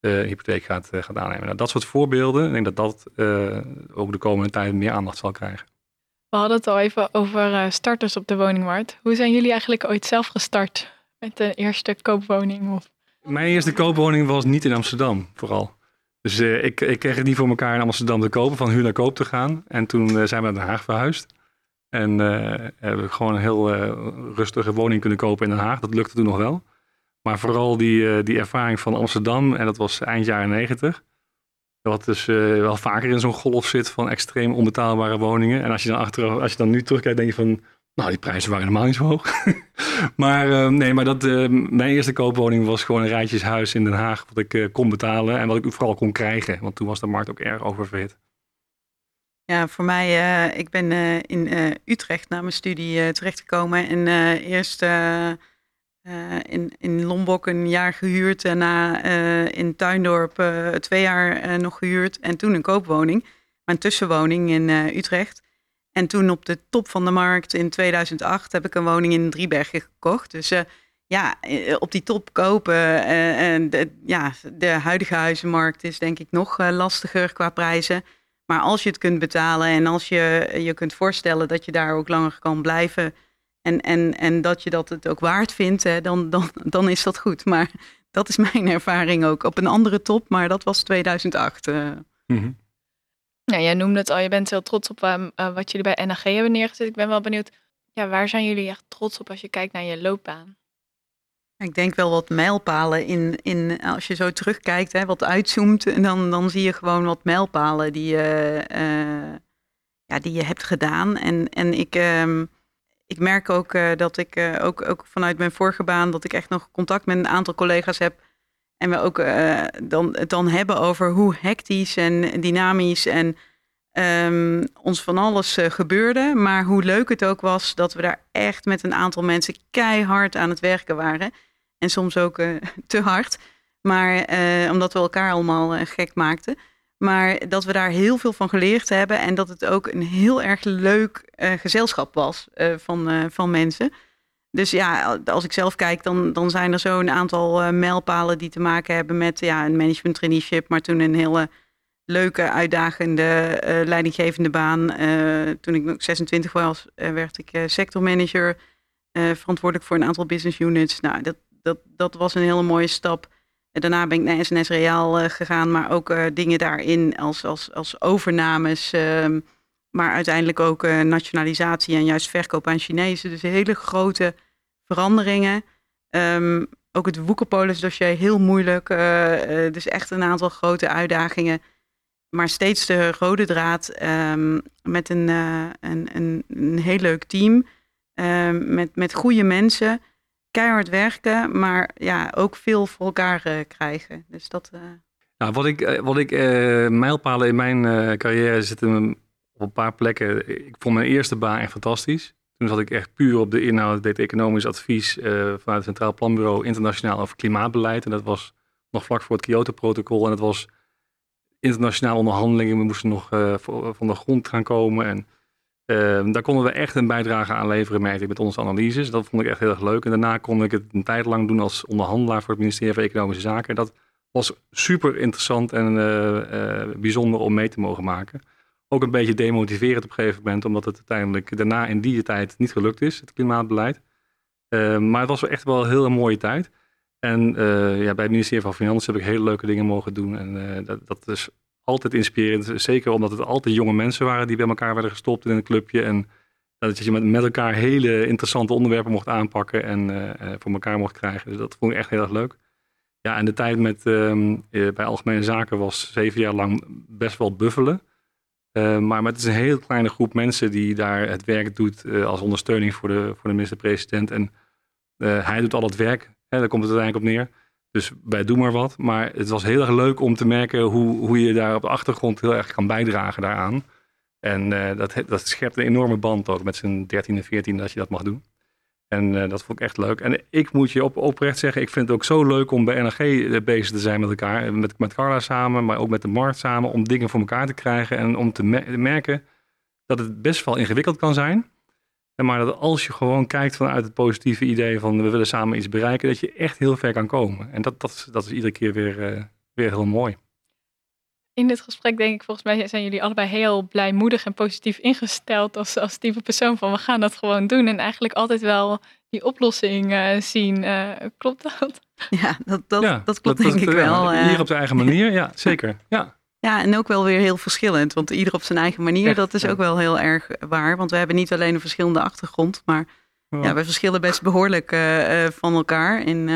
uh, hypotheek gaat, uh, gaat aannemen. Nou, dat soort voorbeelden, ik denk dat dat ook de komende tijd meer aandacht zal krijgen. We hadden het al even over starters op de woningmarkt. Hoe zijn jullie eigenlijk ooit zelf gestart met de eerste koopwoning? Of? Mijn eerste koopwoning was niet in Amsterdam, vooral. Dus uh, ik, ik kreeg het niet voor elkaar in Amsterdam te kopen, van huur naar koop te gaan. En toen uh, zijn we naar Den Haag verhuisd. En hebben we gewoon een heel rustige woning kunnen kopen in Den Haag. Dat lukte toen nog wel. Maar vooral die, die ervaring van Amsterdam, en dat was eind jaren negentig wat dus uh, wel vaker in zo'n golf zit van extreem onbetaalbare woningen. En als je dan achteraf, als je dan nu terugkijkt, denk je van, nou, die prijzen waren helemaal niet zo hoog. maar uh, nee, maar dat, uh, mijn eerste koopwoning was gewoon een rijtjeshuis in Den Haag, wat ik kon betalen en wat ik vooral kon krijgen. Want toen was de markt ook erg oververhit. Ja, voor mij, ik ben in Utrecht na mijn studie terechtgekomen en eerst in, in Lombok een jaar gehuurd. Daarna in Tuindorp twee jaar nog gehuurd. En toen een koopwoning. Mijn tussenwoning in Utrecht. En toen op de top van de markt in 2008 heb ik een woning in Driebergen gekocht. Dus ja, op die top kopen. en de, ja, de huidige huizenmarkt is denk ik nog lastiger qua prijzen. Maar als je het kunt betalen en als je je kunt voorstellen dat je daar ook langer kan blijven en, en, en dat je dat het ook waard vindt, hè, dan, dan, dan is dat goed. Maar dat is mijn ervaring ook op een andere top, maar dat was 2008. Uh. Mm Ja, jij noemde het al, je bent heel trots op uh, wat jullie bij NAG hebben neergezet. Ik ben wel benieuwd, ja, waar zijn jullie echt trots op als je kijkt naar je loopbaan? Ik denk wel wat mijlpalen in, in als je zo terugkijkt, hè, wat uitzoomt, dan, dan zie je gewoon wat mijlpalen die je, uh, ja, die je hebt gedaan. En, en ik, um, ik merk ook uh, dat ik uh, ook, ook vanuit mijn vorige baan, dat ik echt nog contact met een aantal collega's heb. En we ook uh, dan, het dan hebben over hoe hectisch en dynamisch en um, ons van alles gebeurde. Maar hoe leuk het ook was dat we daar echt met een aantal mensen keihard aan het werken waren. En soms ook te hard. Maar omdat we elkaar allemaal gek maakten. Maar dat we daar heel veel van geleerd hebben. En dat het ook een heel erg leuk gezelschap was van, van mensen. Dus ja, als ik zelf kijk, dan, dan zijn er zo een aantal uh, mijlpalen die te maken hebben met ja, een management traineeship, maar toen een hele leuke, uitdagende, uh, leidinggevende baan. Uh, toen ik 26 was, werd ik sectormanager, verantwoordelijk voor een aantal business units. Nou, dat, dat, dat was een hele mooie stap. En daarna ben ik naar SNS Reaal gegaan, maar ook dingen daarin als, als, als overnames. Ehm, maar uiteindelijk ook nationalisatie en juist verkoop aan Chinezen. Dus hele grote veranderingen. Um, ook het Woekerpolis dossier heel moeilijk. Uh, dus echt een aantal grote uitdagingen. Maar steeds de rode draad um, met een, uh, een, een, een, heel leuk team. Um, met, met goede mensen. Keihard werken, maar ja, ook veel voor elkaar krijgen. Dus dat. Nou, wat ik, wat ik mijlpalen in mijn carrière zitten op een paar plekken. Ik vond mijn eerste baan echt fantastisch. Toen zat ik echt puur op de inhoud, deed economisch advies uh, vanuit het Centraal Planbureau internationaal over klimaatbeleid. En dat was nog vlak voor het Kyoto-protocol. En dat was internationaal onderhandelingen. We moesten nog uh, van de grond gaan komen. En uh, daar konden we echt een bijdrage aan leveren, merkte ik, met onze analyses. Dat vond ik echt heel erg leuk. En daarna kon ik het een tijd lang doen als onderhandelaar voor het ministerie van Economische Zaken. Dat was super interessant en bijzonder om mee te mogen maken ook een beetje demotiverend op een gegeven moment, omdat het uiteindelijk daarna in die tijd niet gelukt is, het klimaatbeleid. Uh, maar het was echt wel een hele mooie tijd. En uh, ja, bij het ministerie van Financiën heb ik hele leuke dingen mogen doen. En uh, dat, dat, is altijd inspirerend. Zeker omdat het altijd jonge mensen waren die bij elkaar werden gestopt in een clubje. En dat je met, met elkaar hele interessante onderwerpen mocht aanpakken en voor elkaar mocht krijgen. Dus dat vond ik echt heel erg leuk. Ja, en de tijd met, ehm, bij Algemene Zaken was zeven jaar lang best wel buffelen. Uh, maar, het is een heel kleine groep mensen die daar het werk doet uh, als ondersteuning voor de, voor de minister-president. En uh, hij doet al het werk, hè, daar komt het uiteindelijk op neer. Dus wij doen maar wat. Maar het was heel erg leuk om te merken hoe, hoe je daar op de achtergrond heel erg kan bijdragen daaraan. En dat, dat schept een enorme band ook met z'n 13 en 14 dat je dat mag doen. En uh, dat vond ik echt leuk. En ik moet je op, oprecht zeggen, ik vind het ook zo leuk om bij NRG eh, bezig te zijn met elkaar. Met, met Carla samen, maar ook met de markt samen. Om dingen voor elkaar te krijgen en om te merken dat het best wel ingewikkeld kan zijn. Maar dat als je gewoon kijkt vanuit het positieve idee van we willen samen iets bereiken, dat je echt heel ver kan komen. En dat, dat, dat is iedere keer weer, uh, weer heel mooi. In dit gesprek denk ik, volgens mij zijn jullie allebei heel blijmoedig en positief ingesteld als, als type persoon van we gaan dat gewoon doen. En eigenlijk altijd wel die oplossing uh, zien. Uh, klopt dat? Ja, dat, dat, ja, dat klopt denk ik wel. Uh, ieder op zijn eigen manier, ja, zeker. Ja. Ja, en ook wel weer heel verschillend. Want ieder op zijn eigen manier, dat is ook wel heel erg waar. Want we hebben niet alleen een verschillende achtergrond, maar ja, we verschillen best behoorlijk van elkaar in,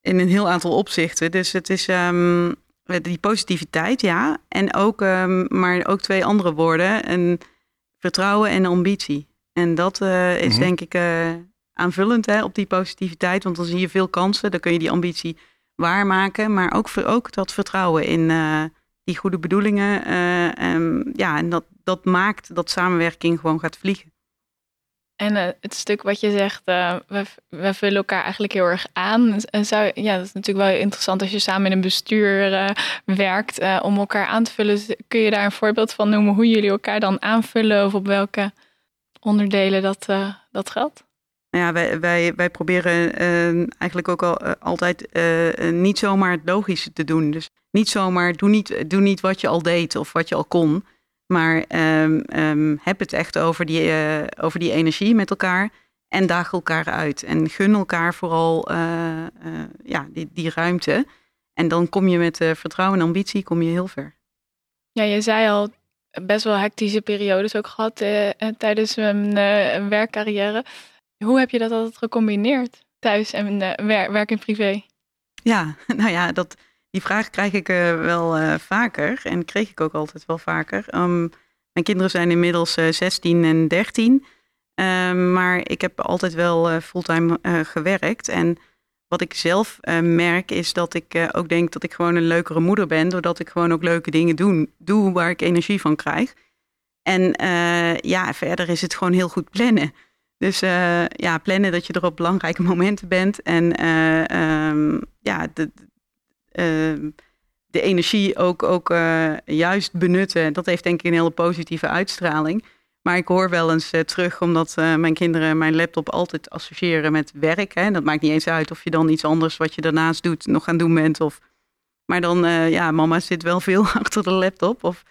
in een heel aantal opzichten. Dus het is, um, die positiviteit, ja. En ook, um, maar ook twee andere woorden. En vertrouwen en ambitie. En dat uh, is mm -hmm. denk ik uh, aanvullend hè, op die positiviteit. Want dan zie je veel kansen. Dan kun je die ambitie waarmaken. Maar ook, ook dat vertrouwen in uh, die goede bedoelingen. en, ja, en dat, dat maakt dat samenwerking gewoon gaat vliegen. En uh, het stuk wat je zegt, uh, we, vullen elkaar eigenlijk heel erg aan. En zou, ja, dat is natuurlijk wel interessant als je samen in een bestuur uh, werkt om elkaar aan te vullen. Kun je daar een voorbeeld van noemen hoe jullie elkaar dan aanvullen of op welke onderdelen dat, dat geldt? Nou ja, wij, wij, wij proberen eigenlijk ook al, altijd niet zomaar het logische te doen. Dus niet zomaar, doe niet, doe niet wat je al deed of wat je al kon. Maar um, um, heb het echt over die, uh, over die energie met elkaar. En daag elkaar uit. En gun elkaar vooral uh, uh, ja, die, die ruimte. En dan kom je met vertrouwen en ambitie kom je heel ver. Ja, je zei al best wel hectische periodes ook gehad tijdens een werkcarrière. Hoe heb je dat altijd gecombineerd? Thuis en werk en privé? Ja, nou ja, dat, die vraag krijg ik uh, wel uh, vaker en kreeg ik ook altijd wel vaker. Um, mijn kinderen zijn inmiddels uh, 16 en 13, um, maar ik heb altijd wel fulltime gewerkt. En wat ik zelf merk is dat ik ook denk dat ik gewoon een leukere moeder ben, doordat ik gewoon ook leuke dingen doen, doe waar ik energie van krijg. En ja, verder is het gewoon heel goed plannen. Dus ja, plannen dat je er op belangrijke momenten bent en um, ja, de, ehm, de energie ook, ook juist benutten. Dat heeft denk ik een hele positieve uitstraling. Maar ik hoor wel eens uh, terug, omdat uh, mijn kinderen mijn laptop altijd associëren met werk. Hè. Dat maakt niet eens uit of je dan iets anders wat je daarnaast doet nog gaan doen bent. Of... Maar dan, ja, mama zit wel veel achter de laptop. Of...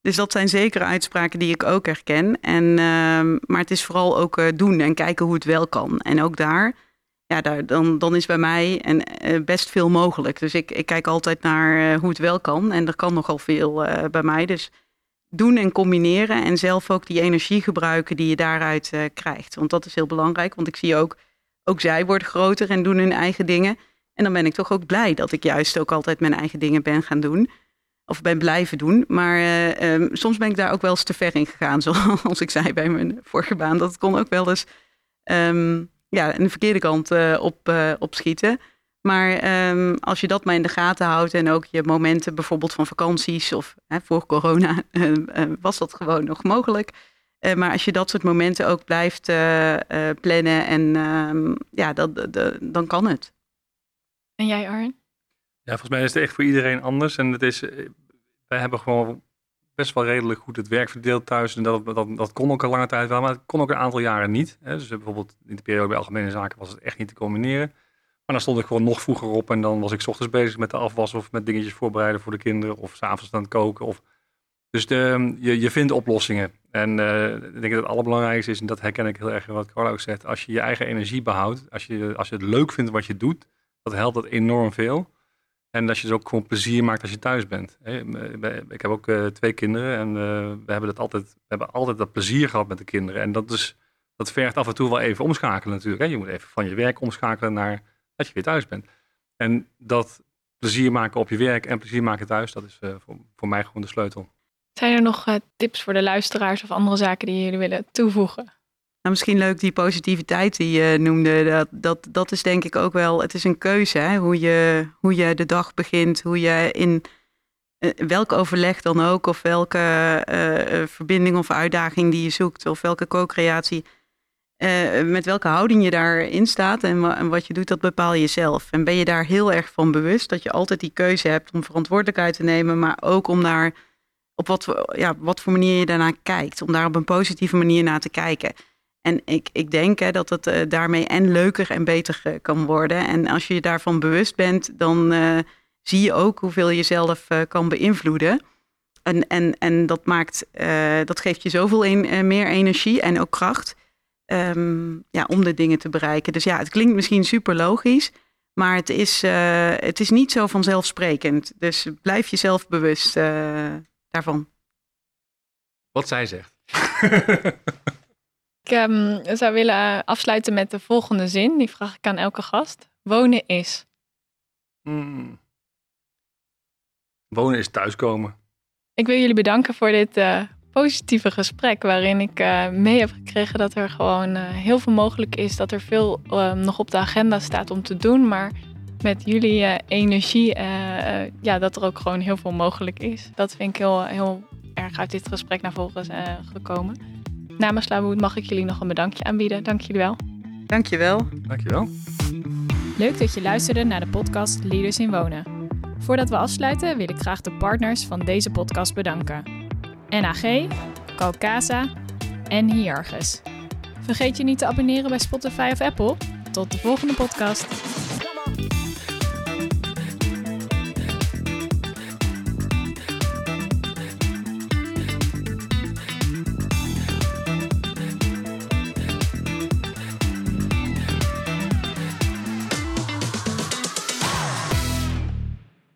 Dus dat zijn zeker uitspraken die ik ook herken. En, ehm, maar het is vooral ook doen en kijken hoe het wel kan. En ook daar, ja, daar, dan, dan is bij mij en, best veel mogelijk. Dus ik, ik kijk altijd naar hoe het wel kan. En er kan nogal veel bij mij. Dus doen en combineren en zelf ook die energie gebruiken die je daaruit krijgt. Want dat is heel belangrijk, want ik zie ook, ook zij worden groter en doen hun eigen dingen. En dan ben ik toch ook blij dat ik juist ook altijd mijn eigen dingen ben gaan doen. Of ben blijven doen. Maar um, soms ben ik daar ook wel eens te ver in gegaan. Zoals ik zei bij mijn vorige baan. Dat kon ook wel eens um, ja, aan de verkeerde kant uh, op, uh, opschieten. Maar um, als je dat maar in de gaten houdt en ook je momenten bijvoorbeeld van vakanties of hè, voor corona uh, uh, was dat gewoon nog mogelijk. Uh, maar als je dat soort momenten ook blijft plannen en um, ja, dat, dan kan het. En jij Arjen? Ja, volgens mij is het echt voor iedereen anders. En het is, wij hebben gewoon best wel redelijk goed het werk verdeeld thuis. En dat, dat, dat kon ook een lange tijd wel, maar het kon ook een aantal jaren niet. Hè. Dus bijvoorbeeld in de periode bij Algemene Zaken was het echt niet te combineren. Maar dan stond ik gewoon nog vroeger op en dan was ik ochtends bezig met de afwas of met dingetjes voorbereiden voor de kinderen of s'avonds aan het koken. Of... Dus de, je, je vindt oplossingen. En uh, ik denk dat het allerbelangrijkste is, en dat herken ik heel erg wat Carlo ook zegt, als je je eigen energie behoudt, als je, als je het leuk vindt wat je doet, dat helpt dat enorm veel. En dat je dus ook gewoon plezier maakt als je thuis bent. Ik heb ook uh, twee kinderen en uh, we hebben dat altijd, we hebben altijd dat plezier gehad met de kinderen. En dat, is, dat vergt af en toe wel even omschakelen natuurlijk. Je moet even van je werk omschakelen naar dat je weer thuis bent. En dat plezier maken op je werk en plezier maken thuis, dat is voor, voor, mij gewoon de sleutel. Zijn er nog tips voor de luisteraars of andere zaken die jullie willen toevoegen? Nou, misschien leuk die positiviteit die je noemde. Dat, dat, dat is denk ik ook wel, het is een keuze hè? Hoe, je, hoe je de dag begint, hoe je in uh, welk overleg dan ook, of welke verbinding of uitdaging die je zoekt, of welke co-creatie met welke houding je daarin staat en, en, wat je doet, dat bepaal je zelf. En ben je daar heel erg van bewust dat je altijd die keuze hebt om verantwoordelijkheid te nemen, maar ook om daar op wat, ja, wat voor manier je daarnaar kijkt, om daar op een positieve manier naar te kijken. En ik, ik denk hè, dat het uh, daarmee en leuker en beter uh, kan worden. En als je je daarvan bewust bent, dan zie je ook hoeveel je zelf kan beïnvloeden. En, en, en dat, maakt, dat geeft je zoveel een, meer energie en ook kracht. Um, ja, om de dingen te bereiken. Dus ja, het klinkt misschien super logisch, maar het is, uh, het is niet zo vanzelfsprekend. Dus blijf jezelf bewust uh, daarvan. Wat zij zegt. ik um, zou willen afsluiten met de volgende zin. Die vraag ik aan elke gast. Wonen is. Hmm. Wonen is thuiskomen. Ik wil jullie bedanken voor dit uh, positieve gesprek. Waarin ik uh, mee heb gekregen dat er gewoon uh, heel veel mogelijk is. Dat er veel uh, nog op de agenda staat om te doen. Maar met jullie energie, ja, dat er ook gewoon heel veel mogelijk is. Dat vind ik heel, heel erg uit dit gesprek naar voren gekomen. Namens Laboet mag ik jullie nog een bedankje aanbieden. Dank jullie wel. Dank je wel. Dank je wel. Leuk dat je luisterde naar de podcast Leaders in Wonen. Voordat we afsluiten wil ik graag de partners van deze podcast bedanken. NAG, Calcasa en Hiargus. Vergeet je niet te abonneren bij Spotify of Apple. Tot de volgende podcast.